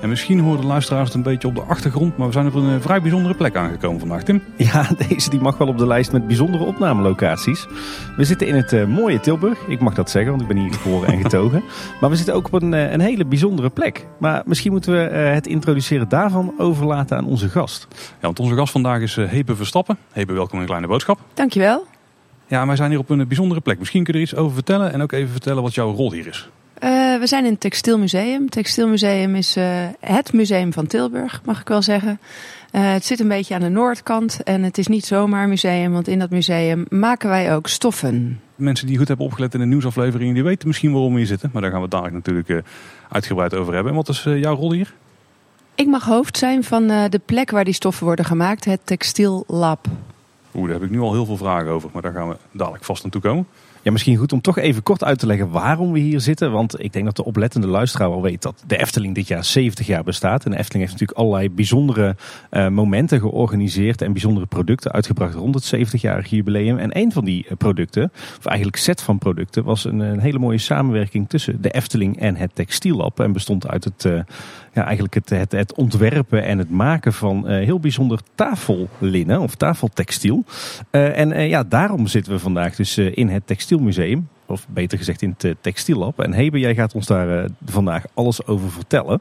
En misschien horen de luisteraars het een beetje op de achtergrond, maar we zijn op een eh, vrij bijzondere plek aangekomen vandaag, Tim. Ja, deze die mag wel op de lijst met bijzondere opnamelocaties. We zitten in het eh, mooie Tilburg. Ik mag dat zeggen, want ik ben hier geboren en getogen. Maar we zitten ook op een, eh, een hele bijzondere plek. Maar misschien moeten we het introduceren daarvan overlaten aan onze gast. Ja, want onze gast vandaag is eh, Hebe Verstappen. Hebe, welkom in een kleine boodschap. Dankjewel. Ja, wij zijn hier op een bijzondere plek. Misschien kun je er iets over vertellen en ook even vertellen wat jouw rol hier is. Eh, we zijn in het Textielmuseum. Het Textielmuseum is eh, het museum van Tilburg, mag ik wel zeggen. Eh, het zit een beetje aan de noordkant en het is niet zomaar een museum, want in dat museum maken wij ook stoffen. Mensen die goed hebben opgelet in de nieuwsaflevering, die weten misschien waarom we hier zitten. Maar daar gaan we het dadelijk natuurlijk uitgebreid over hebben. En wat is jouw rol hier? Ik mag hoofd zijn van de plek waar die stoffen worden gemaakt, het Textiellab. Oeh, daar heb ik nu al heel veel vragen over. Maar daar gaan we dadelijk vast aan toe komen. Ja, misschien goed om toch even kort uit te leggen waarom we hier zitten. Want ik denk dat de oplettende luisteraar al weet dat de Efteling dit jaar 70 jaar bestaat. En de Efteling heeft natuurlijk allerlei bijzondere eh, momenten georganiseerd en bijzondere producten uitgebracht rond het 70-jarig jubileum. En een van die eh, producten, of eigenlijk set van producten, was een, een hele mooie samenwerking tussen de Efteling en het Textiellab. En bestond uit het, eh, eigenlijk het, het, ontwerpen en het maken van eh, heel bijzonder tafellinnen of tafeltextiel. Eh, en eh, ja, daarom zitten we vandaag dus in het Textielmuseum. Of beter gezegd in het Textiellab. En Hebe, jij gaat ons daar vandaag alles over vertellen.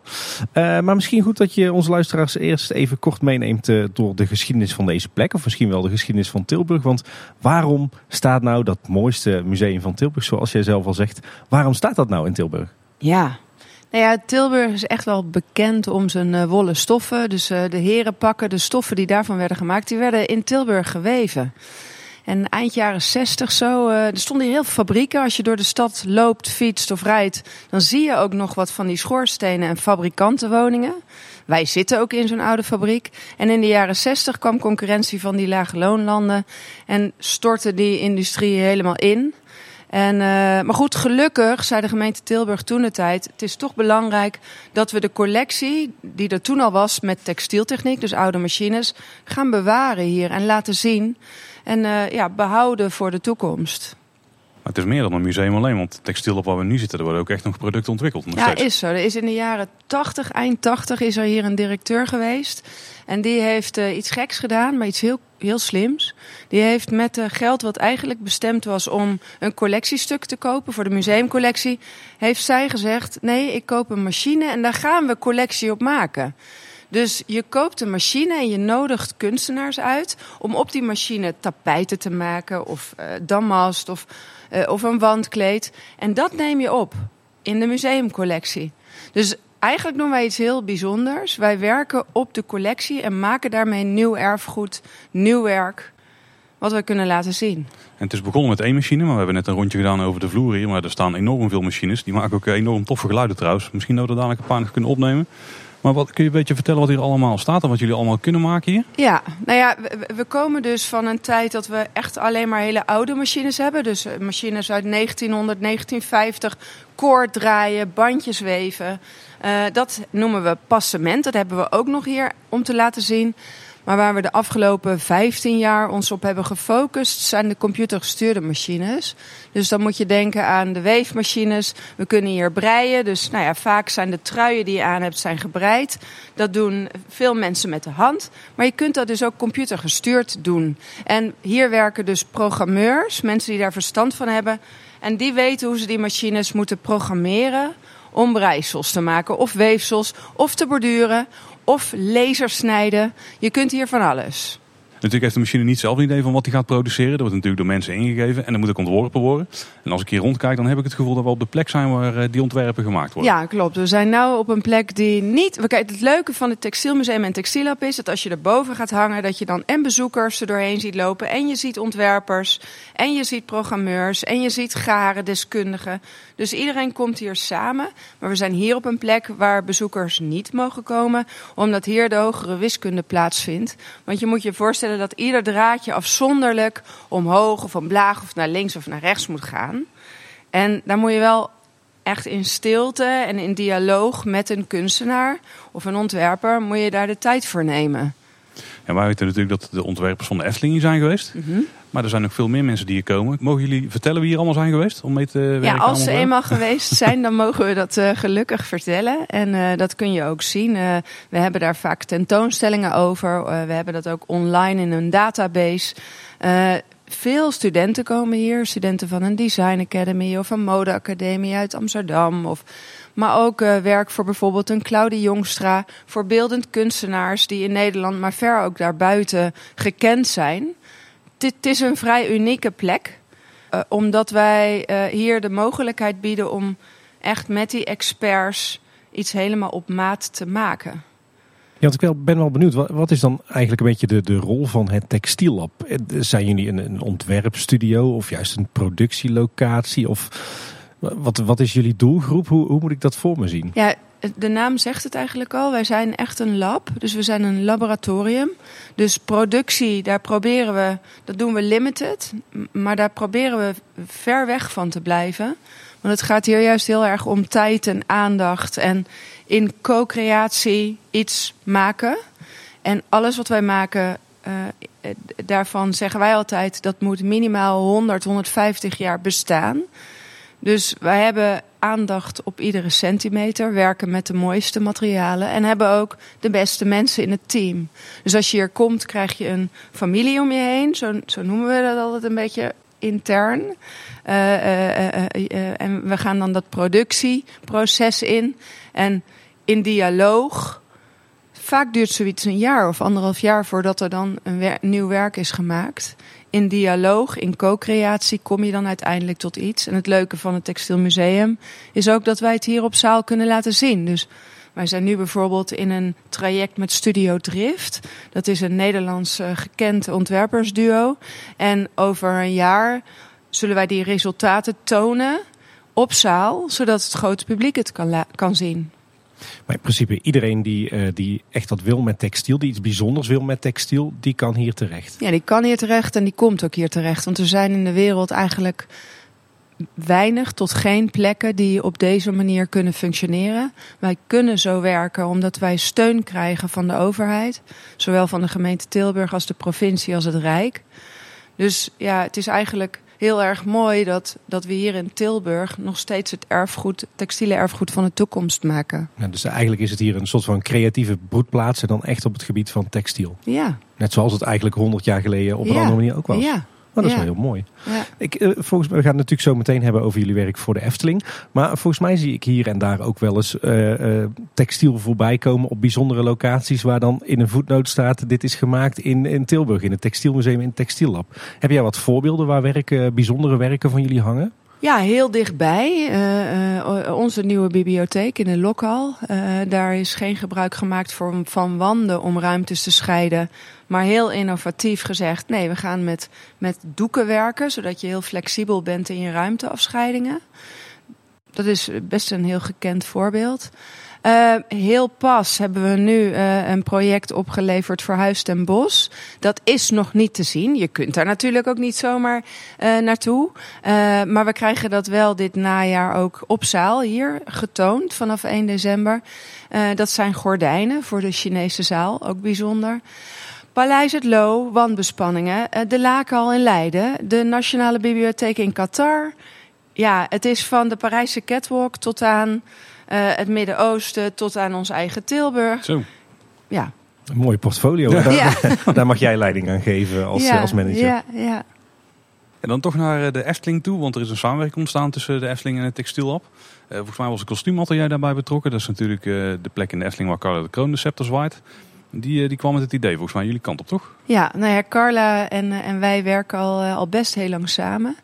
Maar misschien goed dat je onze luisteraars eerst even kort meeneemt door de geschiedenis van deze plek. Of misschien wel de geschiedenis van Tilburg. Want waarom staat nou dat mooiste museum van Tilburg, zoals jij zelf al zegt, waarom staat dat nou in Tilburg? Ja. Nou ja, Tilburg is echt wel bekend om zijn eh, wollen stoffen. Dus eh, de herenpakken, de stoffen die daarvan werden gemaakt, die werden in Tilburg geweven. En eind jaren 60 zo, eh, er stonden hier heel veel fabrieken. Als je door de stad loopt, fietst of rijdt, dan zie je ook nog wat van die schoorstenen en fabrikantenwoningen. Wij zitten ook in zo'n oude fabriek. En in de jaren 60 kwam concurrentie van die lage loonlanden en stortte die industrie helemaal in. En, uh, maar goed, gelukkig zei de gemeente Tilburg toen de tijd: het is toch belangrijk dat we de collectie, die er toen al was met textieltechniek, dus oude machines, gaan bewaren hier en laten zien. En uh, ja, behouden voor de toekomst. Maar het is meer dan een museum alleen, want het textiel op waar we nu zitten, er worden ook echt nog producten ontwikkeld. Nog ja, steeds. is zo. Er is in de jaren 80, eind 80, is er hier een directeur geweest. En die heeft uh, iets geks gedaan, maar iets heel, heel slims. Die heeft met uh, geld wat eigenlijk bestemd was om een collectiestuk te kopen voor de museumcollectie, heeft zij gezegd: nee, ik koop een machine en daar gaan we collectie op maken. Dus je koopt een machine en je nodigt kunstenaars uit om op die machine tapijten te maken of uh, damast of, uh, of een wandkleed. En dat neem je op in de museumcollectie. Dus eigenlijk doen wij iets heel bijzonders. Wij werken op de collectie en maken daarmee nieuw erfgoed, nieuw werk, wat we kunnen laten zien. En het is begonnen met één machine, maar we hebben net een rondje gedaan over de vloer hier. Maar er staan enorm veel machines. Die maken ook enorm toffe geluiden trouwens. Misschien dat we dadelijk een paar nog kunnen opnemen. Maar wat, kun je een beetje vertellen wat hier allemaal staat en wat jullie allemaal kunnen maken hier? Ja, nou ja, we, komen dus van een tijd dat we echt alleen maar hele oude machines hebben. Dus machines uit 1900, 1950, koord draaien, bandjes weven. Uh, dat noemen we passement. Dat hebben we ook nog hier om te laten zien. Maar waar we de afgelopen 15 jaar ons op hebben gefocust, zijn de computergestuurde machines. Dus dan moet je denken aan de weefmachines. We kunnen hier breien. Dus nou ja, vaak zijn de truien die je aan hebt, zijn gebreid. Dat doen veel mensen met de hand. Maar je kunt dat dus ook computergestuurd doen. En hier werken dus programmeurs, mensen die daar verstand van hebben. En die weten hoe ze die machines moeten programmeren om breisels te maken, of weefsels, of te borduren, of lasersnijden. Je kunt hier van alles. Natuurlijk heeft de machine niet zelf een idee van wat hij gaat produceren. Dat wordt natuurlijk door mensen ingegeven en dat moet ook ontworpen worden. En als ik hier rondkijk, dan heb ik het gevoel dat we op de plek zijn waar die ontwerpen gemaakt worden. Ja, klopt. We zijn nu op een plek die niet... Kijk, het leuke van het Textielmuseum en Textiellab is dat als je erboven gaat hangen, dat je dan en bezoekers er doorheen ziet lopen, en je ziet ontwerpers, en je ziet programmeurs, en je ziet garen, deskundigen. Dus iedereen komt hier samen. Maar we zijn hier op een plek waar bezoekers niet mogen komen, omdat hier de hogere wiskunde plaatsvindt. Want je moet je voorstellen dat ieder draadje afzonderlijk omhoog of omlaag of naar links of naar rechts moet gaan. En daar moet je wel echt in stilte en in dialoog met een kunstenaar of een ontwerper moet je daar de tijd voor nemen. En wij weten natuurlijk dat de ontwerpers van de Efteling zijn geweest. Mhm. Maar er zijn nog veel meer mensen die hier komen. Mogen jullie vertellen wie hier allemaal zijn geweest om mee te werken? Ja, als ze eenmaal geweest zijn, dan mogen we dat eh, gelukkig vertellen. En eh, dat kun je ook zien. Eh, we hebben daar vaak tentoonstellingen over. We hebben dat ook online in een database. Veel studenten komen hier. Studenten van een design academy of een modeacademie uit Amsterdam. Of, maar ook werk voor bijvoorbeeld een Claudie Jongstra. Voor beeldend kunstenaars die in Nederland, maar ver ook daarbuiten gekend zijn. Dit is een vrij unieke plek. Eh, omdat wij eh, hier de mogelijkheid bieden om echt met die experts iets helemaal op maat te maken. Ja, want ik ben wel benieuwd, wat, is dan eigenlijk een beetje de, de rol van het textiellab? Eh, Zijn jullie een, een ontwerpstudio of juist een productielocatie? Of wat, wat is jullie doelgroep? Hoe, hoe moet ik dat voor me zien? Ja, de naam zegt het eigenlijk al. Wij zijn echt een lab. Dus we zijn een laboratorium. Dus productie, daar proberen we, dat doen we limited. Maar daar proberen we ver weg van te blijven. Want het gaat hier juist heel erg om tijd en aandacht. En in co-creatie iets maken. En alles wat wij maken, eh, daarvan zeggen wij altijd... dat moet minimaal 100, 150 jaar bestaan. Dus wij hebben aandacht op iedere centimeter, werken met de mooiste materialen en hebben ook de beste mensen in het team. Dus als je hier komt, krijg je een familie om je heen. Zo, zo noemen we dat altijd een beetje intern. Eh, eh, eh, en we gaan dan dat productieproces in. En in dialoog. Vaak duurt zoiets een jaar of anderhalf jaar voordat er dan een nieuw werk is gemaakt. In dialoog, in co-creatie kom je dan uiteindelijk tot iets. En het leuke van het Textielmuseum is ook dat wij het hier op zaal kunnen laten zien. Dus wij zijn nu bijvoorbeeld in een traject met Studio Drift. Dat is een Nederlands eh, gekend ontwerpersduo. En over een jaar zullen wij die resultaten tonen op zaal, zodat het grote publiek het kan, kan zien. Maar in principe iedereen die, eh, die echt wat wil met textiel, die iets bijzonders wil met textiel, die kan hier terecht. Ja, die kan hier terecht en die komt ook hier terecht. Want er zijn in de wereld eigenlijk weinig tot geen plekken die op deze manier kunnen functioneren. Wij kunnen zo werken omdat wij steun krijgen van de overheid. Zowel van de gemeente Tilburg als de provincie als het Rijk. Dus ja, het is eigenlijk heel erg mooi dat, dat we hier in Tilburg nog steeds het erfgoed, textiele erfgoed van de toekomst maken. Ja, dus eigenlijk is het hier een soort van creatieve broedplaats en dan echt op het gebied van textiel. Ja, Net zoals het eigenlijk 100 jaar geleden op een Ja. andere manier ook was. ja, Maar dat is wel heel mooi. ja. Ik, eh, volgens mij, we gaan het natuurlijk zo meteen hebben over jullie werk voor de Efteling. Maar volgens mij zie ik hier en daar ook wel eens eh, eh, textiel voorbij komen op bijzondere locaties. Waar dan in een voetnoot staat: dit is gemaakt in, in Tilburg, in het Textielmuseum in het Textiellab. Heb jij wat voorbeelden waar werken, bijzondere werken van jullie hangen? Ja, heel dichtbij. Eh, eh, onze nieuwe bibliotheek in de Lokhal. Eh, daar is geen gebruik gemaakt voor, van wanden om ruimtes te scheiden. Maar heel innovatief gezegd, nee, we gaan met, met doeken werken. Zodat je heel flexibel bent in je ruimteafscheidingen. Dat is best een heel gekend voorbeeld. Eh, heel pas hebben we nu eh, een project opgeleverd voor Huis ten Bos. Dat is nog niet te zien. Je kunt daar natuurlijk ook niet zomaar eh, naartoe. Maar we krijgen dat wel dit najaar ook op zaal hier getoond vanaf 1 december. Dat zijn gordijnen voor de Chinese zaal, ook bijzonder. Paleis het Loo, wandbespanningen. de Lakenhal in Leiden, de Nationale Bibliotheek in Qatar. Ja, het is van de Parijse catwalk tot aan het Midden-Oosten, tot aan ons eigen Tilburg. Zo. Ja, Een mooie portfolio. Daar, ja. daar mag jij leiding aan geven als, ja, als manager. Ja, ja. En dan toch naar eh, de Efteling toe, want er is een samenwerking ontstaan tussen de Efteling en het Textiellab. Eh, volgens mij was een kostuumatelier daarbij betrokken. Dat is natuurlijk eh, de plek in de Efteling waar Carla de Kroon de scepter zwaait. Die, eh, die kwam met het idee, volgens mij jullie kant op, toch? Ja, nou ja, Carla en, eh, en wij werken al, eh, al best heel lang samen.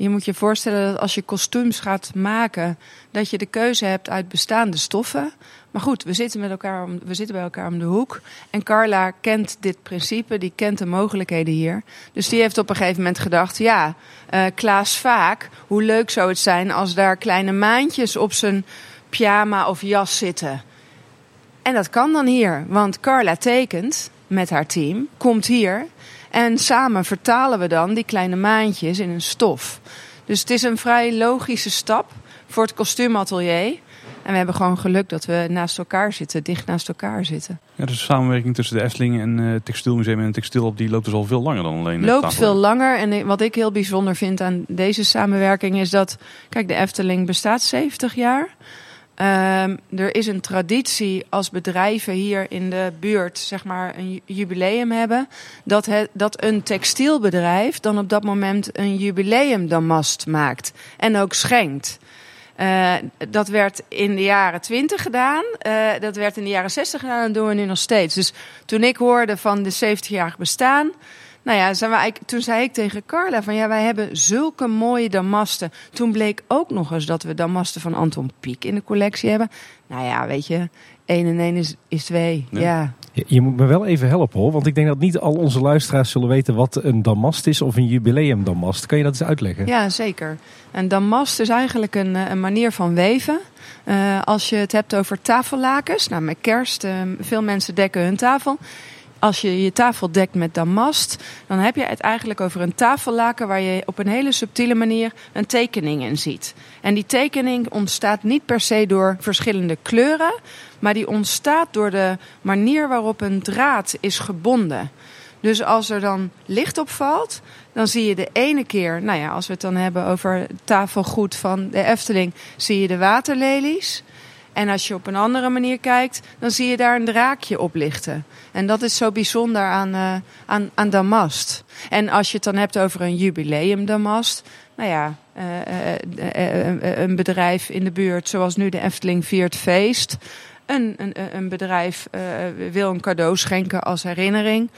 Je moet je voorstellen dat als je kostuums gaat maken, dat je de keuze hebt uit bestaande stoffen. Maar goed, we zitten, met elkaar om, we zitten bij elkaar om de hoek. En Carla kent dit principe, die kent de mogelijkheden hier. Dus die heeft op een gegeven moment gedacht: ja, eh, Klaas Vaak, hoe leuk zou het zijn als daar kleine maantjes op zijn pyjama of jas zitten. En dat kan dan hier, want Carla tekent met haar team, komt hier en samen vertalen we dan die kleine maantjes in een stof. Dus het is een vrij logische stap voor het kostuumatelier. En we hebben gewoon geluk dat we naast elkaar zitten, dicht naast elkaar zitten. Ja, dus de samenwerking tussen de Efteling en het Textielmuseum en het Textiel die loopt dus al veel langer dan alleen. Loopt veel langer. En wat ik heel bijzonder vind aan deze samenwerking is dat, kijk, de Efteling bestaat 70 jaar. Um, er is een traditie als bedrijven hier in de buurt zeg maar een jubileum hebben. Dat, het, dat een textielbedrijf dan op dat moment een jubileumdamast maakt. En ook schenkt. Uh, dat werd in de jaren 20 gedaan. Uh, dat werd in de jaren 60 gedaan en doen we nu nog steeds. Dus toen ik hoorde van de 70-jarig bestaan. Nou ja, zijn we toen zei ik tegen Carla van ja, wij hebben zulke mooie damasten. Toen bleek ook nog eens dat we damasten van Anton Pieck in de collectie hebben. Nou ja, weet je, 1 en 1 is, is 2. Ja. Je, je moet me wel even helpen hoor, want ik denk dat niet al onze luisteraars zullen weten wat een damast is of een jubileumdamast. Kan je dat eens uitleggen? Ja, zeker. Een damast is eigenlijk een, eh, een manier van weven. Uh, als je het hebt over tafellakens, nou met kerst, uh, veel mensen dekken hun tafel als je je tafel dekt met damast, dan heb je het eigenlijk over een tafellaken waar je op een hele subtiele manier een tekening in ziet. En die tekening ontstaat niet per se door verschillende kleuren, maar die ontstaat door de manier waarop een draad is gebonden. Dus als er dan licht op valt, dan zie je de ene keer, nou ja, als we het dan hebben over tafelgoed van de Efteling, zie je de waterlelies. En als je op een andere manier kijkt, dan zie je daar een draakje oplichten. En dat is zo bijzonder aan, uh, aan, aan Damast. En als je het dan hebt over een jubileum Damast. Nou ja, uh, uh, een bedrijf in de buurt, zoals nu de Efteling viert feest. Een, een, een bedrijf wil een cadeau schenken als herinnering.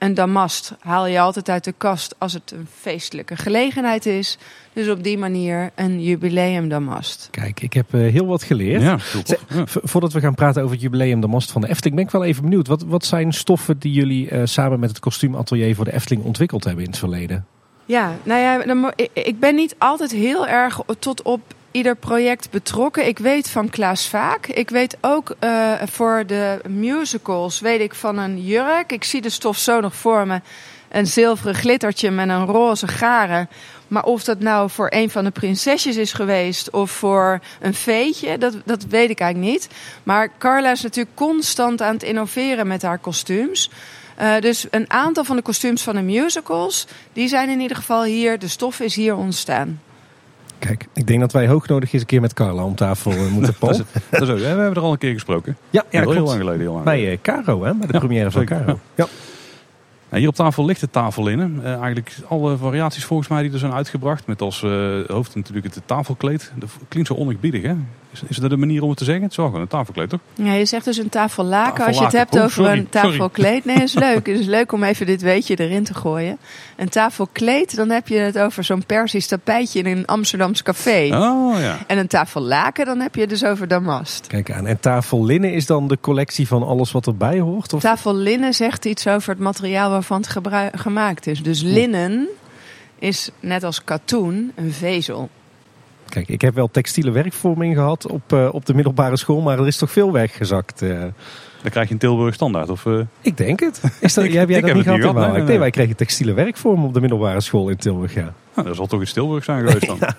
Een damast haal je altijd uit de kast als het een feestelijke gelegenheid is. Dus op die manier een jubileumdamast. Kijk, ik heb uh, heel wat geleerd. Ja, ja. Voordat we gaan praten over het jubileumdamast van de Efteling, ben ik wel even benieuwd. Wat, wat zijn stoffen die jullie uh, samen met het kostuumatelier voor de Efteling ontwikkeld hebben in het verleden? Ja, nou ja, dan, ik ben niet altijd heel erg tot op ieder project betrokken. Ik weet van Klaas Vaak. Ik weet ook uh, voor de musicals weet ik van een jurk. Ik zie de stof zo nog voor me. Een zilveren glittertje met een roze garen. Maar of dat nou voor een van de prinsesjes is geweest of voor een veetje, dat, dat weet ik eigenlijk niet. Maar Carla is natuurlijk constant aan het innoveren met haar kostuums. Uh, dus een aantal van de kostuums van de musicals, die zijn in ieder geval hier, de stof is hier ontstaan. Kijk, ik denk dat wij hoognodig eens een keer met Carla om tafel uh, moeten Paul. dat, is, ook, we hebben er al een keer gesproken. Ja, ja heel, lang geleden. Heel lang bij uh, Caro, hè? bij de ja, première van Caro. Ja. Nou, hier op tafel ligt de tafellinnen. Uh, eigenlijk alle variaties volgens mij die er zijn uitgebracht. Met als hoofd natuurlijk het tafelkleed. Dat klinkt zo oneerbiedig hè? Is, is dat de manier om het te zeggen? Het is wel gewoon een tafelkleed toch? Ja, je zegt dus een tafellaken. tafellaken. Als je het hebt oh, over sorry, een tafelkleed. Nee, is leuk. Het is leuk om even dit weetje erin te gooien. Een tafelkleed, dan heb je het over zo'n Persisch tapijtje in een Amsterdams café. Oh ja. En een tafellaken, dan heb je dus over damast. Kijk aan. En tafellinnen is dan de collectie van alles wat erbij hoort? Of? Tafellinnen zegt iets over het materiaal waarvan het gemaakt is. Dus linnen is net als katoen een vezel. Kijk, ik heb wel textiele werkvorming gehad op, uh, op de middelbare school, maar er is toch veel weggezakt. Uh. Dan krijg je een Tilburg standaard? Of, uh... Ik denk het. Is dat, heb jij dat niet gehad? gehad nee, nee, wij kregen textiele werkvorm op de middelbare school in Tilburg, ja. Nou, dat zal toch iets Tilburg zijn geweest dan. ja.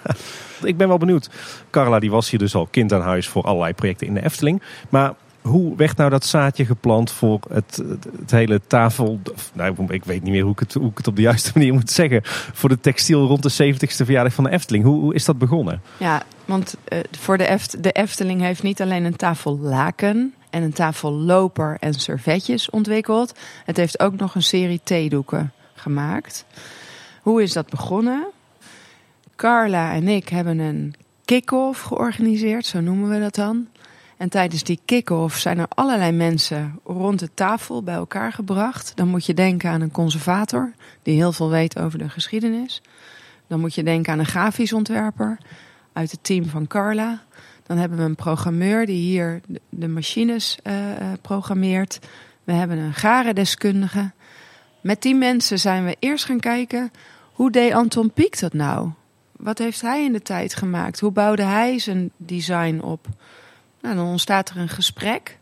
Ik ben wel benieuwd. Carla die was hier dus al kind aan huis voor allerlei projecten in de Efteling. Maar hoe werd nou dat zaadje geplant voor het, het, hele tafel... Nou, ik weet niet meer hoe ik, het, hoe ik het op de juiste manier moet zeggen. Voor de textiel rond de 70ste verjaardag van de Efteling. Hoe, hoe is dat begonnen? Ja, want uh, voor de, Eft, de Efteling heeft niet alleen een tafellaken en een tafelloper en servetjes ontwikkeld. Het heeft ook nog een serie theedoeken gemaakt. Hoe is dat begonnen? Carla en ik hebben een kick-off georganiseerd, zo noemen we dat dan. En tijdens die kick-off zijn er allerlei mensen rond de tafel bij elkaar gebracht. Dan moet je denken aan een conservator die heel veel weet over de geschiedenis. Dan moet je denken aan een grafisch ontwerper uit het team van Carla. Dan hebben we een programmeur die hier de machines uh, programmeert. We hebben een garendeskundige. Met die mensen zijn we eerst gaan kijken hoe deed Anton Pieck dat nou? Wat heeft hij in de tijd gemaakt? Hoe bouwde hij zijn design op? Nou, dan ontstaat er een gesprek.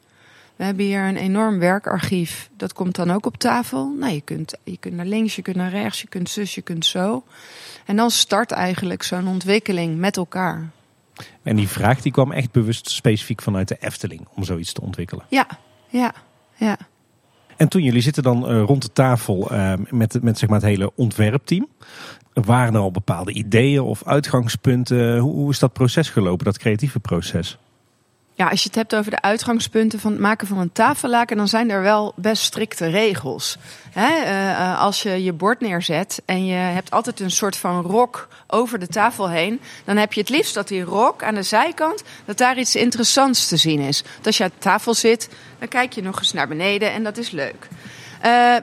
We hebben hier een enorm werkarchief. Dat komt dan ook op tafel. Nou, je, kunt, je kunt naar links, je kunt naar rechts, je kunt zus, je kunt zo. En dan start eigenlijk zo'n ontwikkeling met elkaar. En die vraag die kwam echt bewust specifiek vanuit de Efteling om zoiets te ontwikkelen. Ja, ja, ja. En toen jullie zitten dan uh, rond de tafel uh, met, met zeg maar het hele ontwerpteam. Waren er al bepaalde ideeën of uitgangspunten? Hoe, hoe is dat proces gelopen, dat creatieve proces? Ja, als je het hebt over de uitgangspunten van het maken van een tafellaken, dan zijn er wel best strikte regels. Hè? Uh, als je je bord neerzet en je hebt altijd een soort van rok over de tafel heen, dan heb je het liefst dat die rok aan de zijkant, dat daar iets interessants te zien is. Dat als je aan tafel zit, dan kijk je nog eens naar beneden en dat is leuk. Uh,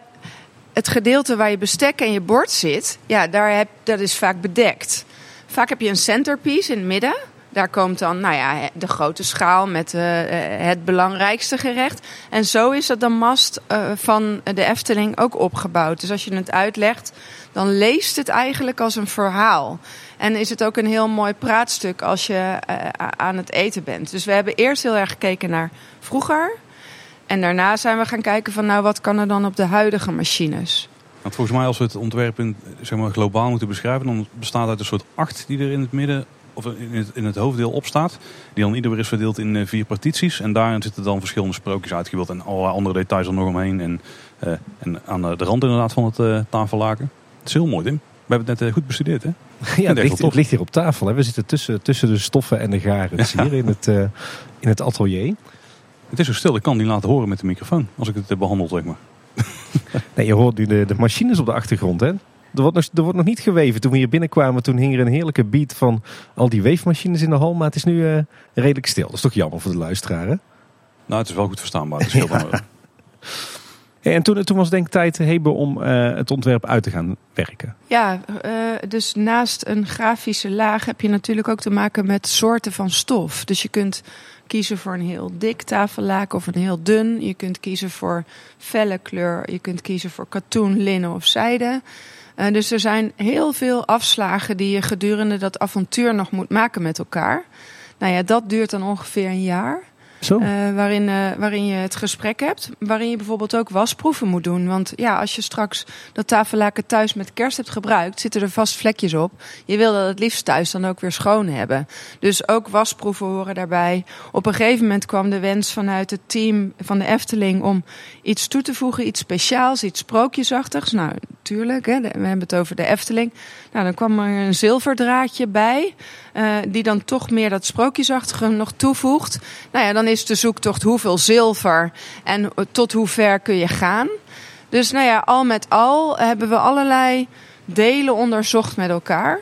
het gedeelte waar je bestek en je bord zit, ja, daar heb, dat is vaak bedekt. Vaak heb je een centerpiece in het midden. Daar komt dan nou ja, de grote schaal met uh, het belangrijkste gerecht. En zo is dat de mast uh, van de Efteling ook opgebouwd. Dus als je het uitlegt, dan leest het eigenlijk als een verhaal. En is het ook een heel mooi praatstuk als je aan het eten bent. Dus we hebben eerst heel erg gekeken naar vroeger. En daarna zijn we gaan kijken van nou wat kan er dan op de huidige machines. Want volgens mij als we het ontwerp in, zeg maar, globaal moeten beschrijven, dan bestaat uit een soort acht die er in het midden of in het, in het hoofddeel op staat. Die dan ieder is verdeeld in uh, vier partities. En daarin zitten dan verschillende sprookjes uitgebeeld. En allerlei andere details er nog omheen. En, uh, en aan de rand inderdaad van het uh, tafellaken. Het is heel mooi, Tim. We hebben het net goed bestudeerd, hè? Ja, het ligt, het ligt, hier op tafel. Hè? We zitten tussen, tussen de stoffen en de garen. Hier in het, in het atelier. Het is zo stil, ik kan niet laten horen met de microfoon. Als ik het heb behandeld, zeg maar. nee, je hoort nu de, de machines op de achtergrond, hè? Er wordt, nog, er wordt nog niet geweven. Toen we hier binnenkwamen, toen hing er een heerlijke beat van al die weefmachines in de hal. Maar het is nu uh, redelijk stil. Dat is toch jammer voor de luisteraar, hè? Nou, het is wel goed verstaanbaar. Dat ja. Hey, en toen, toen was denk ik tijd hebben om uh, het ontwerp uit te gaan werken. Ja, uh, dus naast een grafische laag heb je natuurlijk ook te maken met soorten van stof. Dus je kunt kiezen voor een heel dik tafellaken of een heel dun. Je kunt kiezen voor felle kleur. Je kunt kiezen voor katoen, linnen of zijde. Uh, dus er zijn heel veel afslagen die je gedurende dat avontuur nog moet maken met elkaar. Nou ja, dat duurt dan ongeveer een jaar. Zo. Uh, waarin, uh, waarin je het gesprek hebt. Waarin je bijvoorbeeld ook wasproeven moet doen. Want ja, als je straks dat tafellaken thuis met kerst hebt gebruikt, zitten er vast vlekjes op. Je wil dat het liefst thuis dan ook weer schoon hebben. Dus ook wasproeven horen daarbij. Op een gegeven moment kwam de wens vanuit het team van de Efteling om iets toe te voegen, iets speciaals, iets sprookjesachtigs. Nou, hè, we hebben het over de Efteling. Nou, dan kwam er een zilverdraadje bij. Uh, die dan toch meer dat sprookjesachtige nog toevoegt. Nou ja, dan is de zoektocht hoeveel zilver en tot hoe ver kun je gaan. Dus nou ja, al met al hebben we allerlei delen onderzocht met elkaar.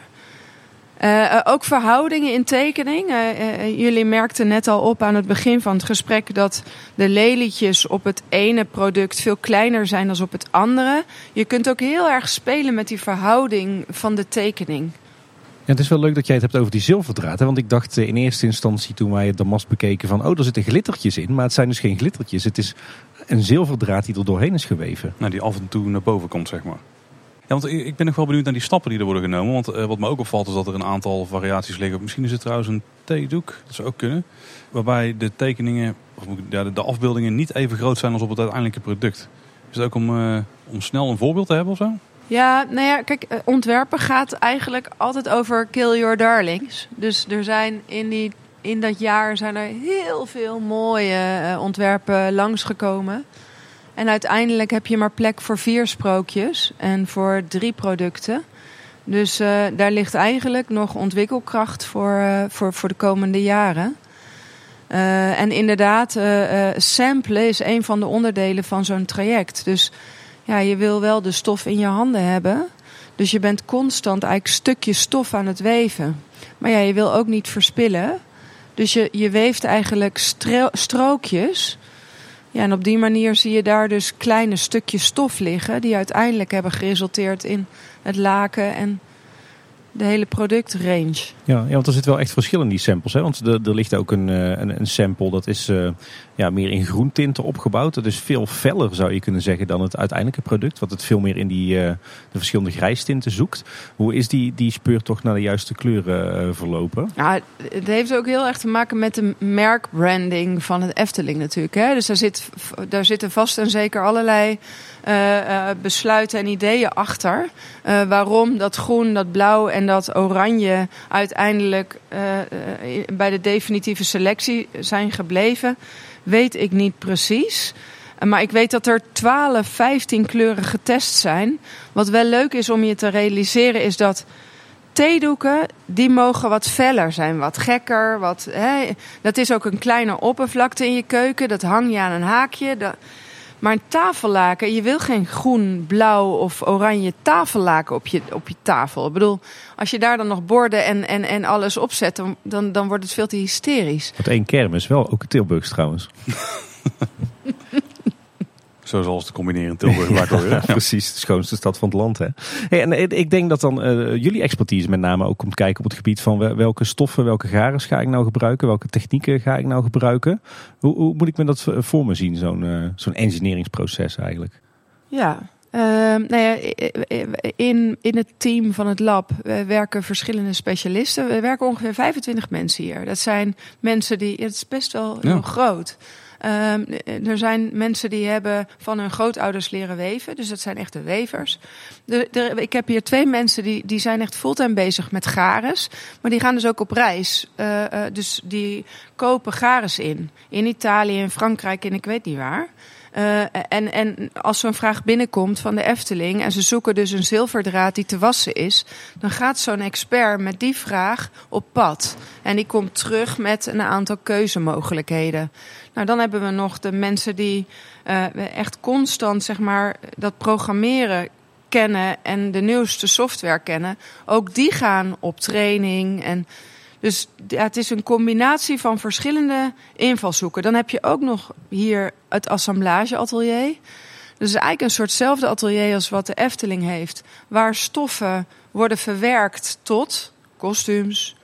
Uh, ook verhoudingen in tekening. Uh, uh, jullie merkten net al op aan het begin van het gesprek dat de lelietjes op het ene product veel kleiner zijn dan op het andere. Je kunt ook heel erg spelen met die verhouding van de tekening. Ja, het is wel leuk dat jij het hebt over die zilverdraad. Hè? Want ik dacht in eerste instantie toen wij het damast bekeken van... oh, er zitten glittertjes in. Maar het zijn dus geen glittertjes. Het is een zilverdraad die er doorheen is geweven. Nou, die af en toe naar boven komt, zeg maar. Want ik ben nog wel benieuwd naar die stappen die er worden genomen. Want uh, wat me ook opvalt is dat er een aantal variaties liggen. Misschien is het trouwens een theedoek, dat zou ook kunnen. Waarbij de tekeningen, of ja, de afbeeldingen niet even groot zijn als op het uiteindelijke product. Is het ook om, uh, om snel een voorbeeld te hebben of zo? Ja, nou ja, kijk, ontwerpen gaat eigenlijk altijd over kill your darlings. Dus er zijn in, die, in dat jaar zijn er heel veel mooie ontwerpen langsgekomen. En uiteindelijk heb je maar plek voor vier sprookjes en voor drie producten. Dus uh, daar ligt eigenlijk nog ontwikkelkracht voor, uh, voor, voor de komende jaren. Uh, en inderdaad, samplen is een van de onderdelen van zo'n traject. Dus ja, je wil wel de stof in je handen hebben. Dus je bent constant eigenlijk stukjes stof aan het weven. Maar ja, je wil ook niet verspillen. Dus je, je weeft eigenlijk stro strookjes. Ja, en op die manier zie je daar dus kleine stukjes stof liggen. die uiteindelijk hebben geresulteerd in het laken en de hele productrange. Ja, ja, want er zit wel echt verschil in die samples. Hè? Want er, er ligt ook een, een, een sample dat is uh, ja, meer in groentinten opgebouwd. Dat is veel feller zou je kunnen zeggen dan het uiteindelijke product. Wat het veel meer in die, uh, de verschillende grijstinten zoekt. Hoe is die, die speurtocht naar de juiste kleuren uh, verlopen? Ja, het heeft ook heel erg te maken met de merkbranding van het Efteling natuurlijk. Hè? Dus daar, zit, daar zitten vast en zeker allerlei besluiten en ideeën achter. waarom dat groen, dat blauw en en dat oranje uiteindelijk uh, bij de definitieve selectie zijn gebleven, weet ik niet precies. Maar ik weet dat er 12, 15 kleuren getest zijn. Wat wel leuk is om je te realiseren is dat theedoeken, die mogen wat feller zijn, wat gekker. Wat, hè, dat is ook een kleine oppervlakte in je keuken. Dat hang je aan een haakje. Dat, maar een tafellaken, je wil geen groen, blauw of oranje tafellaken op je, op je tafel. Ik bedoel, als je daar dan nog borden en, en, en alles op zet, dan, dan wordt het veel te hysterisch. Wat één kermis, wel ook Tilburgs trouwens. Zo zoals te combineren in Tilburg. ja, ja, precies, de schoonste stad van het land. Hè? Hey, en ik denk dat dan uh, jullie expertise met name ook komt kijken op het gebied van welke stoffen, welke garens ga ik nou gebruiken, welke technieken ga ik nou gebruiken. Hoe, hoe moet ik me dat voor me zien, zo'n uh, zo'n engineeringsproces eigenlijk? Ja, uh, nou ja, in, in het team van het lab werken verschillende specialisten. We werken ongeveer 25 mensen hier. Dat zijn mensen die, het is best wel heel groot. Um, er zijn mensen die hebben van hun grootouders leren weven. Dus dat zijn echte wevers. De, de, ik heb hier twee mensen die, die zijn echt fulltime bezig met gares. Maar die gaan dus ook op reis. Uh, uh, dus die kopen gares in. In Italië, in Frankrijk en ik weet niet waar. Uh, en, en als zo'n vraag binnenkomt van de Efteling en ze zoeken dus een zilverdraad die te wassen is, dan gaat zo'n expert met die vraag op pad. En die komt terug met een aantal keuzemogelijkheden. Nou, dan hebben we nog de mensen die uh, echt constant zeg maar, dat programmeren kennen en de nieuwste software kennen. Ook die gaan op training. En dus het is een combinatie van verschillende invalshoeken. Dan heb je ook nog hier het assemblageatelier. Dus eigenlijk een soortzelfde atelier als wat de Efteling heeft. Waar stoffen worden verwerkt tot kostuums,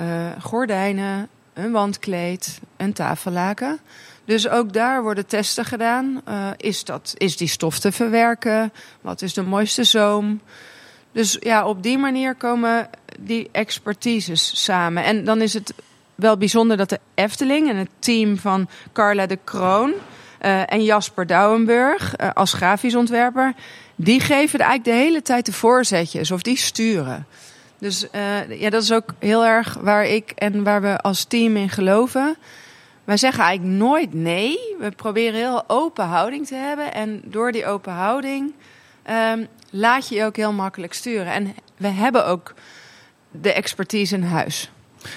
uh, gordijnen, een wandkleed, een tafellaken. Dus ook daar worden testen gedaan. Uh, is, dat, is die stof te verwerken? Wat is de mooiste zoom? Dus ja, op die manier komen die expertises samen. En dan is het wel bijzonder dat de Efteling en het team van Carla de Kroon uh, en Jasper Douwenburg uh, als grafisch ontwerper, die geven eigenlijk de hele tijd de voorzetjes of die sturen. Dus uh, ja, dat is ook heel erg waar ik en waar we als team in geloven. Wij zeggen eigenlijk nooit nee. We proberen heel open houding te hebben. En door die open houding um, laat je je ook heel makkelijk sturen. En we hebben ook de expertise in huis.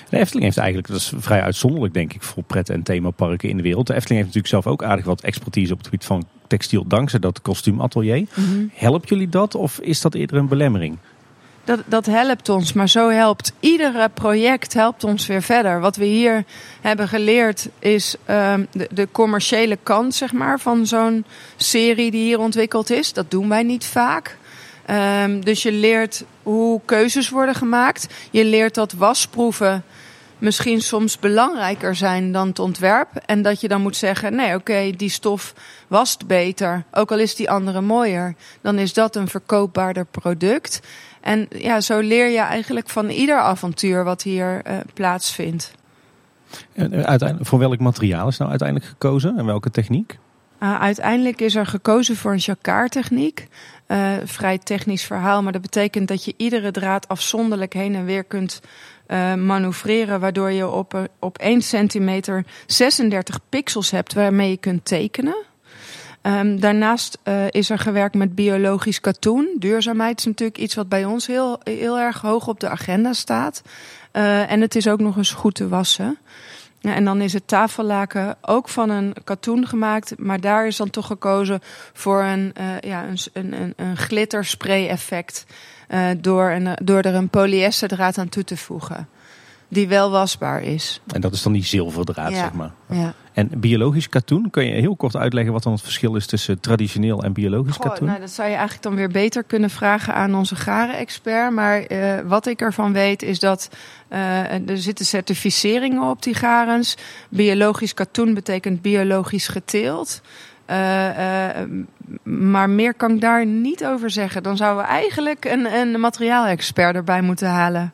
De Efteling heeft eigenlijk, dat is vrij uitzonderlijk denk ik voor pret- en themaparken in de wereld. De Efteling heeft natuurlijk zelf ook aardig wat expertise op het gebied van textiel dankzij dat kostuumatelier. Mm -hmm. Helpt jullie dat of is dat eerder een belemmering? dat, dat helpt ons. Maar zo helpt iedere project helpt ons weer verder. Wat we hier hebben geleerd is um, de, de, commerciële kant zeg maar, van zo'n serie die hier ontwikkeld is. Dat doen wij niet vaak. Um, dus je leert hoe keuzes worden gemaakt. Je leert dat wasproeven misschien soms belangrijker zijn dan het ontwerp. En dat je dan moet zeggen: nee, oké, okay, die stof wast beter. Ook al is die andere mooier. Dan is dat een verkoopbaarder product. En ja, zo leer je eigenlijk van ieder avontuur wat hier uh, plaatsvindt. En uiteindelijk, voor welk materiaal is nou uiteindelijk gekozen en welke techniek? Uh, uiteindelijk is er gekozen voor een jacquard techniek. Uh, vrij technisch verhaal, maar dat betekent dat je iedere draad afzonderlijk heen en weer kunt uh, manoeuvreren, waardoor je op, op 1 centimeter 36 pixels hebt waarmee je kunt tekenen. Um, daarnaast is er gewerkt met biologisch katoen. Duurzaamheid is natuurlijk iets wat bij ons heel, heel erg hoog op de agenda staat. En het is ook nog eens goed te wassen. Ja, en dan is het tafellaken ook van een katoen gemaakt. Maar daar is dan toch gekozen voor een, uh, ja, een, een, een glitterspray effect. door, een, door er een polyesterdraad aan toe te voegen die wel wasbaar is. En dat is dan die zilverdraad, ja. zeg maar. Ja. En biologisch katoen, kun je heel kort uitleggen wat dan het verschil is tussen traditioneel en biologisch Goh, katoen? Nou, dat zou je eigenlijk dan weer beter kunnen vragen aan onze garen-expert. Maar uh, wat ik ervan weet is dat uh, er zitten certificeringen op die garens. Biologisch katoen betekent biologisch geteeld. Uh, uh, maar meer kan ik daar niet over zeggen. Dan zouden we eigenlijk een, een materiaalexpert erbij moeten halen.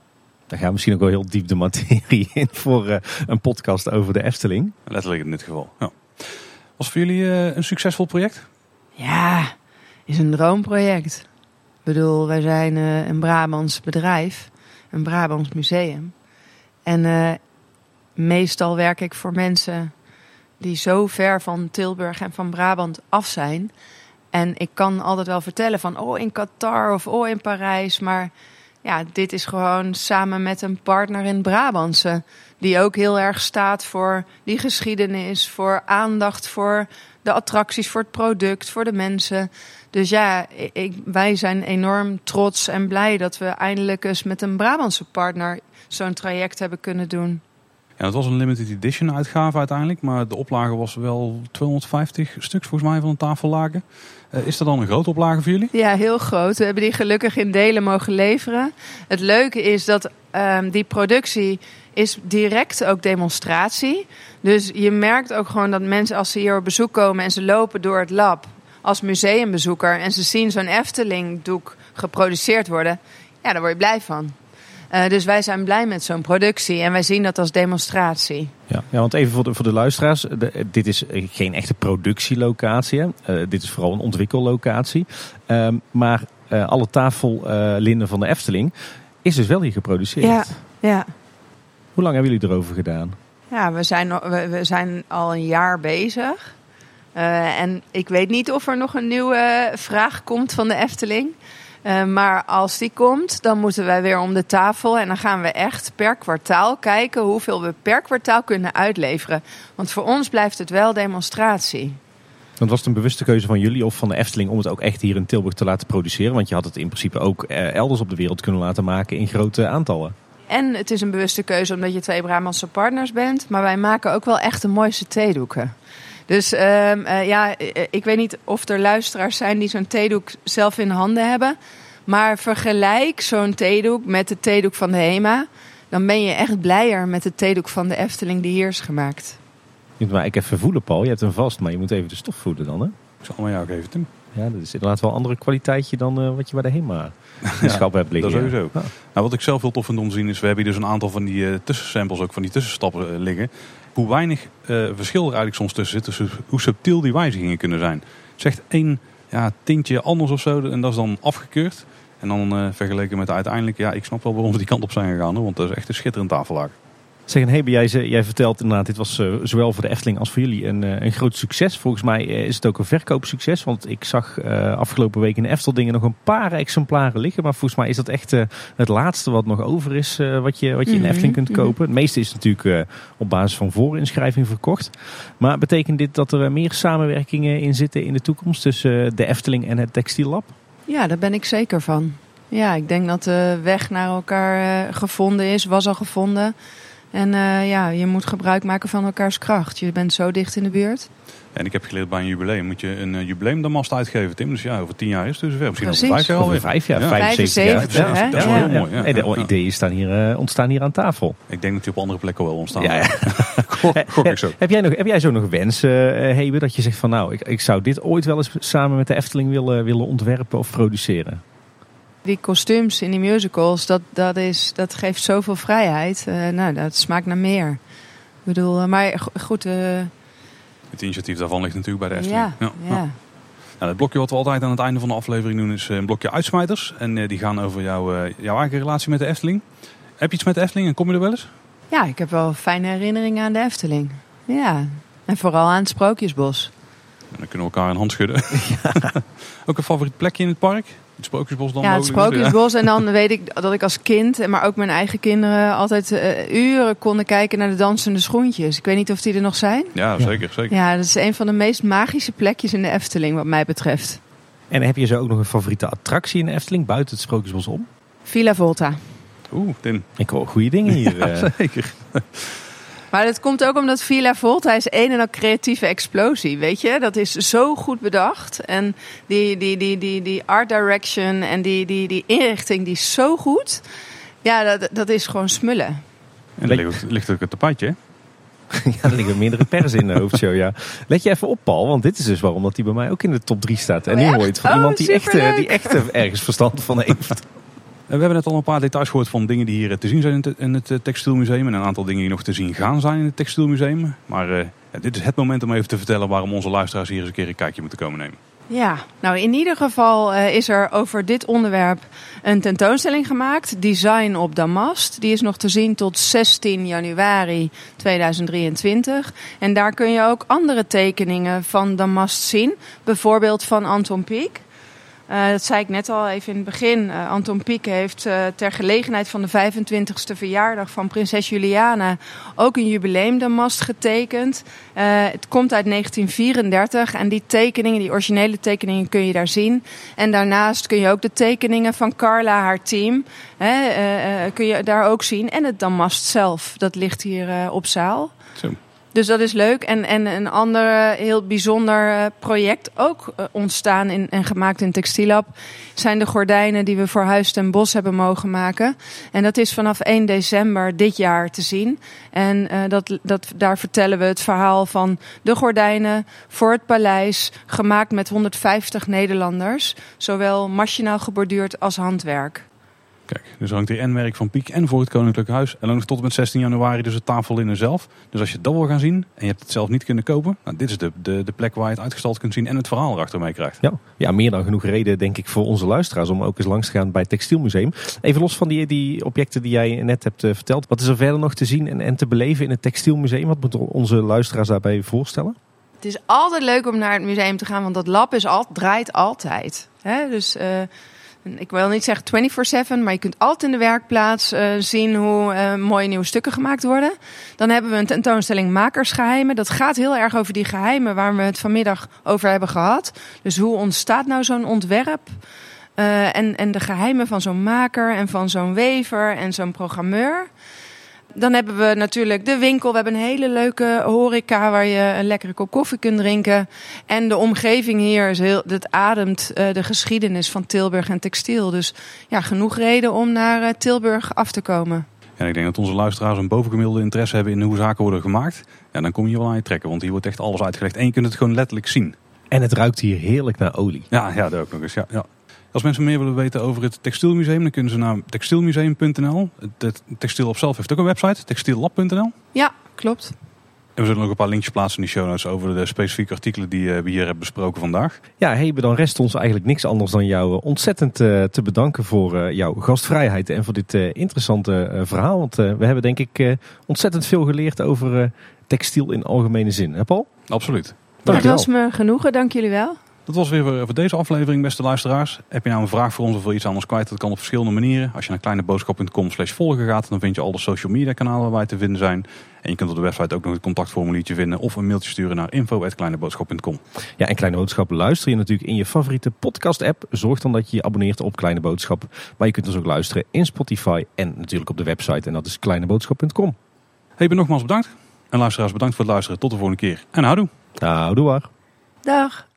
Daar gaan we misschien ook wel heel diep de materie in voor uh, een podcast over de Efteling. Letterlijk in dit geval. Ja. Was voor jullie uh, een succesvol project? Ja, is een droomproject. Ik bedoel, wij zijn uh, een Brabants bedrijf. een Brabants museum. En uh, meestal werk ik voor mensen die zo ver van Tilburg en van Brabant af zijn. En ik kan altijd wel vertellen van, oh in Qatar of oh in Parijs. Maar ja, dit is gewoon samen met een partner in Brabantse. Die ook heel erg staat voor die geschiedenis, voor aandacht voor de attracties, voor het product, voor de mensen. Dus ja, wij zijn enorm trots en blij dat we eindelijk eens met een Brabantse partner zo'n traject hebben kunnen doen. Het was een limited edition uitgave uiteindelijk, maar de oplage was wel 250 stuks volgens mij van een tafellaken. Uh, is dat dan een grote oplage voor jullie? Ja, heel groot. We hebben die gelukkig in delen mogen leveren. Het leuke is dat um, die productie is direct ook demonstratie. Dus je merkt ook gewoon dat mensen als ze hier op bezoek komen en ze lopen door het lab als museumbezoeker en ze zien zo'n Efteling doek geproduceerd worden, ja, daar word je blij van. Uh, dus wij zijn blij met zo'n productie en wij zien dat als demonstratie. Ja, ja want even voor de, voor de luisteraars. De, dit is geen echte productielocatie. Uh, dit is vooral een ontwikkellocatie. Uh, maar alle tafellinnen van de Efteling is dus wel hier geproduceerd. Ja, ja. Hoe lang hebben jullie erover gedaan? Ja, we zijn, we, we zijn al een jaar bezig. en ik weet niet of er nog een nieuwe vraag komt van de Efteling. Uh, maar als die komt, dan moeten wij weer om de tafel. En dan gaan we echt per kwartaal kijken hoeveel we per kwartaal kunnen uitleveren. Want voor ons blijft het wel demonstratie. Want was het een bewuste keuze van jullie of van de Efteling om het ook echt hier in Tilburg te laten produceren? Want je had het in principe ook eh, elders op de wereld kunnen laten maken in grote aantallen. En het is een bewuste keuze omdat je twee Brabantse partners bent. Maar wij maken ook wel echt de mooiste theedoeken. Dus um, uh, ja, eh, ik weet niet of er luisteraars zijn die zo'n theedoek zelf in handen hebben. Maar vergelijk zo'n theedoek met de theedoek van de HEMA. Dan ben je echt blijer met de theedoek van de Efteling die hier is gemaakt. Je moet maar ik even voelen, Paul. Je hebt hem vast, maar je moet even de stof voeden dan, hè? Ik zal maar jou ook even doen. Ja, dat is inderdaad wel een andere kwaliteitje dan uh, wat je bij de HEMA in schap hebt liggen. Dat sowieso. Ja. Nou, wat ik zelf heel tof vind om te zien is, we hebben hier dus een aantal van die uh, tussensamples, ook van die tussenstappen uh, liggen hoe weinig uh, verschil er eigenlijk soms tussen zit. Hoe subtiel die wijzigingen kunnen zijn. Zegt één ja, tintje anders of zo en dat is dan afgekeurd. En dan uh, vergeleken met uiteindelijk, ja, ik snap wel waarom ze die kant op zijn gegaan. Want dat is echt een schitterend tafellaak. Zeg, hey, jij, jij vertelt inderdaad, dit was uh, zowel voor de Efteling als voor jullie een, uh, een groot succes. Volgens mij uh, is het ook een verkoopsucces. Want ik zag afgelopen week in Efteldingen nog een paar exemplaren liggen. Maar volgens mij is dat echt het laatste wat nog over is wat je, wat je in Efteling kunt kopen. Het meeste is natuurlijk op basis van voorinschrijving verkocht. Maar betekent dit dat er meer samenwerkingen in zitten in de toekomst tussen de Efteling en het Textiellab? Ja, daar ben ik zeker van. Ja, ik denk dat de weg naar elkaar gevonden is, was al gevonden. En uh, ja, je moet gebruik maken van elkaars kracht. Je bent zo dicht in de buurt. En ik heb geleerd bij een jubileum moet je een uh, jubileumdamast uitgeven, Tim. Dus ja, over tien jaar is het dus weer. Misschien Precies. over vijf jaar alweer. Vijf jaar, ja. 75 jaar. Ja, dat is wel heel mooi. Ja. En de ideeën staan hier, uh, ontstaan hier aan tafel. Ik denk dat die op andere plekken wel ontstaan. Ja, ja. gok, gok ik zo. Heb jij, nog, heb jij zo nog wensen, uh, Hebe, dat je zegt van nou, ik, ik zou dit ooit wel eens samen met de Efteling willen, willen ontwerpen of produceren? Die kostuums in die musicals, dat, dat, is, dat geeft zoveel vrijheid. Uh, nou, dat smaakt naar meer. Ik bedoel, maar goed. Uh... Het initiatief daarvan ligt natuurlijk bij de Efteling. Ja, ja. ja. Nou, het blokje wat we altijd aan het einde van de aflevering doen is een blokje uitsmijters. En uh, die gaan over jouw, jouw eigen relatie met de Efteling. Heb je iets met de Efteling en kom je er wel eens? Ja, ik heb wel fijne herinneringen aan de Efteling. Ja, en vooral aan het Sprookjesbos. En dan kunnen we elkaar een hand schudden. Ja. Ook een favoriet plekje in het park? Het Sprookjesbos dan Ja, het Sprookjesbos. En dan weet ik dat ik als kind, maar ook mijn eigen kinderen, altijd uh, uren konden kijken naar de dansende schoentjes. Ik weet niet of die er nog zijn. Ja, zeker. zeker. Ja, dat is een van de meest magische plekjes in de Efteling, wat mij betreft. En heb je zo ook nog een favoriete attractie in de Efteling, buiten het Sprookjesbos om? Villa Volta. Oeh, Tim. Ik hoor goede dingen hier. Ja, zeker. Maar dat komt ook omdat Villa Volta is een en al creatieve explosie, weet je. Dat is zo goed bedacht. En die, die, die, die, die art direction en die, die, die inrichting, die is zo goed. Ja, dat, dat is gewoon smullen. En er ligt, ligt ook het tapijtje, hè? ja, er liggen meerdere pers in de hoofdshow, ja. Let je even op, Paul, want dit is dus waarom dat hij bij mij ook in de top 3 staat. En nu hoor je het van Oh, iemand die echt, eh, die echt eh, ergens verstand van heeft. We hebben net al een paar details gehoord van dingen die hier te zien zijn in het, het Textielmuseum. En een aantal dingen die nog te zien gaan zijn in het Textielmuseum. Maar ja, dit is het moment om even te vertellen waarom onze luisteraars hier eens een keer een kijkje moeten komen nemen. Ja, nou in ieder geval uh, is er over dit onderwerp een tentoonstelling gemaakt. Design op Damast. Die is nog te zien tot 16 januari 2023. En daar kun je ook andere tekeningen van Damast zien. Bijvoorbeeld van Anton Pieck. Uh, dat zei ik net al even in het begin. Uh, Anton Pieck heeft uh, ter gelegenheid van de 25e verjaardag van prinses Juliana ook een jubileumdamast getekend. het komt uit 1934 en die tekeningen, die originele tekeningen, kun je daar zien. En daarnaast kun je ook de tekeningen van Carla, haar team, kun je daar ook zien. En het damast zelf, dat ligt hier op zaal. Zo. Dus dat is leuk. En, en een ander heel bijzonder eh, project ook eh, ontstaan in, en gemaakt in Textielab zijn de gordijnen die we voor Huis ten Bos hebben mogen maken. En dat is vanaf 1 december dit jaar te zien. En dat, dat, daar vertellen we het verhaal van de gordijnen voor het paleis, gemaakt met 150 Nederlanders. Zowel machinaal geborduurd als handwerk. Kijk, dus hangt hier en werk van Piek en voor het Koninklijk Huis. En dan nog tot en met 16 januari dus het tafellinnen zelf. Dus als je dat wil gaan zien en je hebt het zelf niet kunnen kopen. Nou, dit is de, de, de plek waar je het uitgestald kunt zien en het verhaal erachter mee krijgt. Ja, ja, meer dan genoeg reden denk ik voor onze luisteraars om ook eens langs te gaan bij het Textielmuseum. Even los van die, die objecten die jij net hebt uh, verteld. Wat is er verder nog te zien en, en te beleven in het Textielmuseum? Wat moeten onze luisteraars daarbij voorstellen? Het is altijd leuk om naar het museum te gaan, want dat lab is al, draait altijd. Hè? Dus... Uh, ik wil niet zeggen 24-7, maar je kunt altijd in de werkplaats uh, zien hoe uh, mooie nieuwe stukken gemaakt worden. Dan hebben we een tentoonstelling Makersgeheimen. Dat gaat heel erg over die geheimen waar we het vanmiddag over hebben gehad. Dus hoe ontstaat nou zo'n ontwerp? Uh, en, en de geheimen van zo'n maker en van zo'n wever en zo'n programmeur. Dan hebben we natuurlijk de winkel. We hebben een hele leuke horeca waar je een lekkere kop koffie kunt drinken. En de omgeving hier is heel, dat ademt uh, de geschiedenis van Tilburg en textiel. Dus ja, genoeg reden om naar uh, Tilburg af te komen. En ik denk dat onze luisteraars een bovengemiddelde interesse hebben in hoe zaken worden gemaakt. Ja, dan kom je wel aan je trekken, want hier wordt echt alles uitgelegd. En je kunt het gewoon letterlijk zien. En het ruikt hier heerlijk naar olie. Ja, ja dat ook nog eens. Ja, ja. Als mensen meer willen weten over het textielmuseum, dan kunnen ze naar textielmuseum.nl. Het textiel op zelf heeft ook een website, textiellab.nl. Ja, klopt. En we zullen ook een paar linkjes plaatsen in de show notes over de specifieke artikelen die eh, we hier hebben besproken vandaag. Ja, Hebe, dan rest ons eigenlijk niks anders dan jou eh, ontzettend eh, te bedanken voor jouw gastvrijheid en voor dit interessante verhaal. Want we hebben denk ik ontzettend veel geleerd over textiel in algemene zin. Hè Paul? Absoluut. Het was me genoegen, dank jullie wel. Dat was weer voor deze aflevering, beste luisteraars. Heb je nou een vraag voor ons of wil je iets anders kwijt? Dat kan op verschillende manieren. Als je naar kleineboodschap.com slash volgen gaat, dan vind je al de social media kanalen waar wij te vinden zijn. En je kunt op de website ook nog het contactformuliertje vinden of een mailtje sturen naar info.kleineboodschap.com. Ja, en Kleine Boodschap luister je natuurlijk in je favoriete podcast app. Zorg dan dat je je abonneert op Kleine Boodschap. Maar je kunt ons ook luisteren in Spotify en natuurlijk op de website. En dat is kleineboodschap.com. Hey, ben nogmaals bedankt. En luisteraars bedankt voor het luisteren. Tot de volgende keer. En houdoe. Houdoe waar. Dag.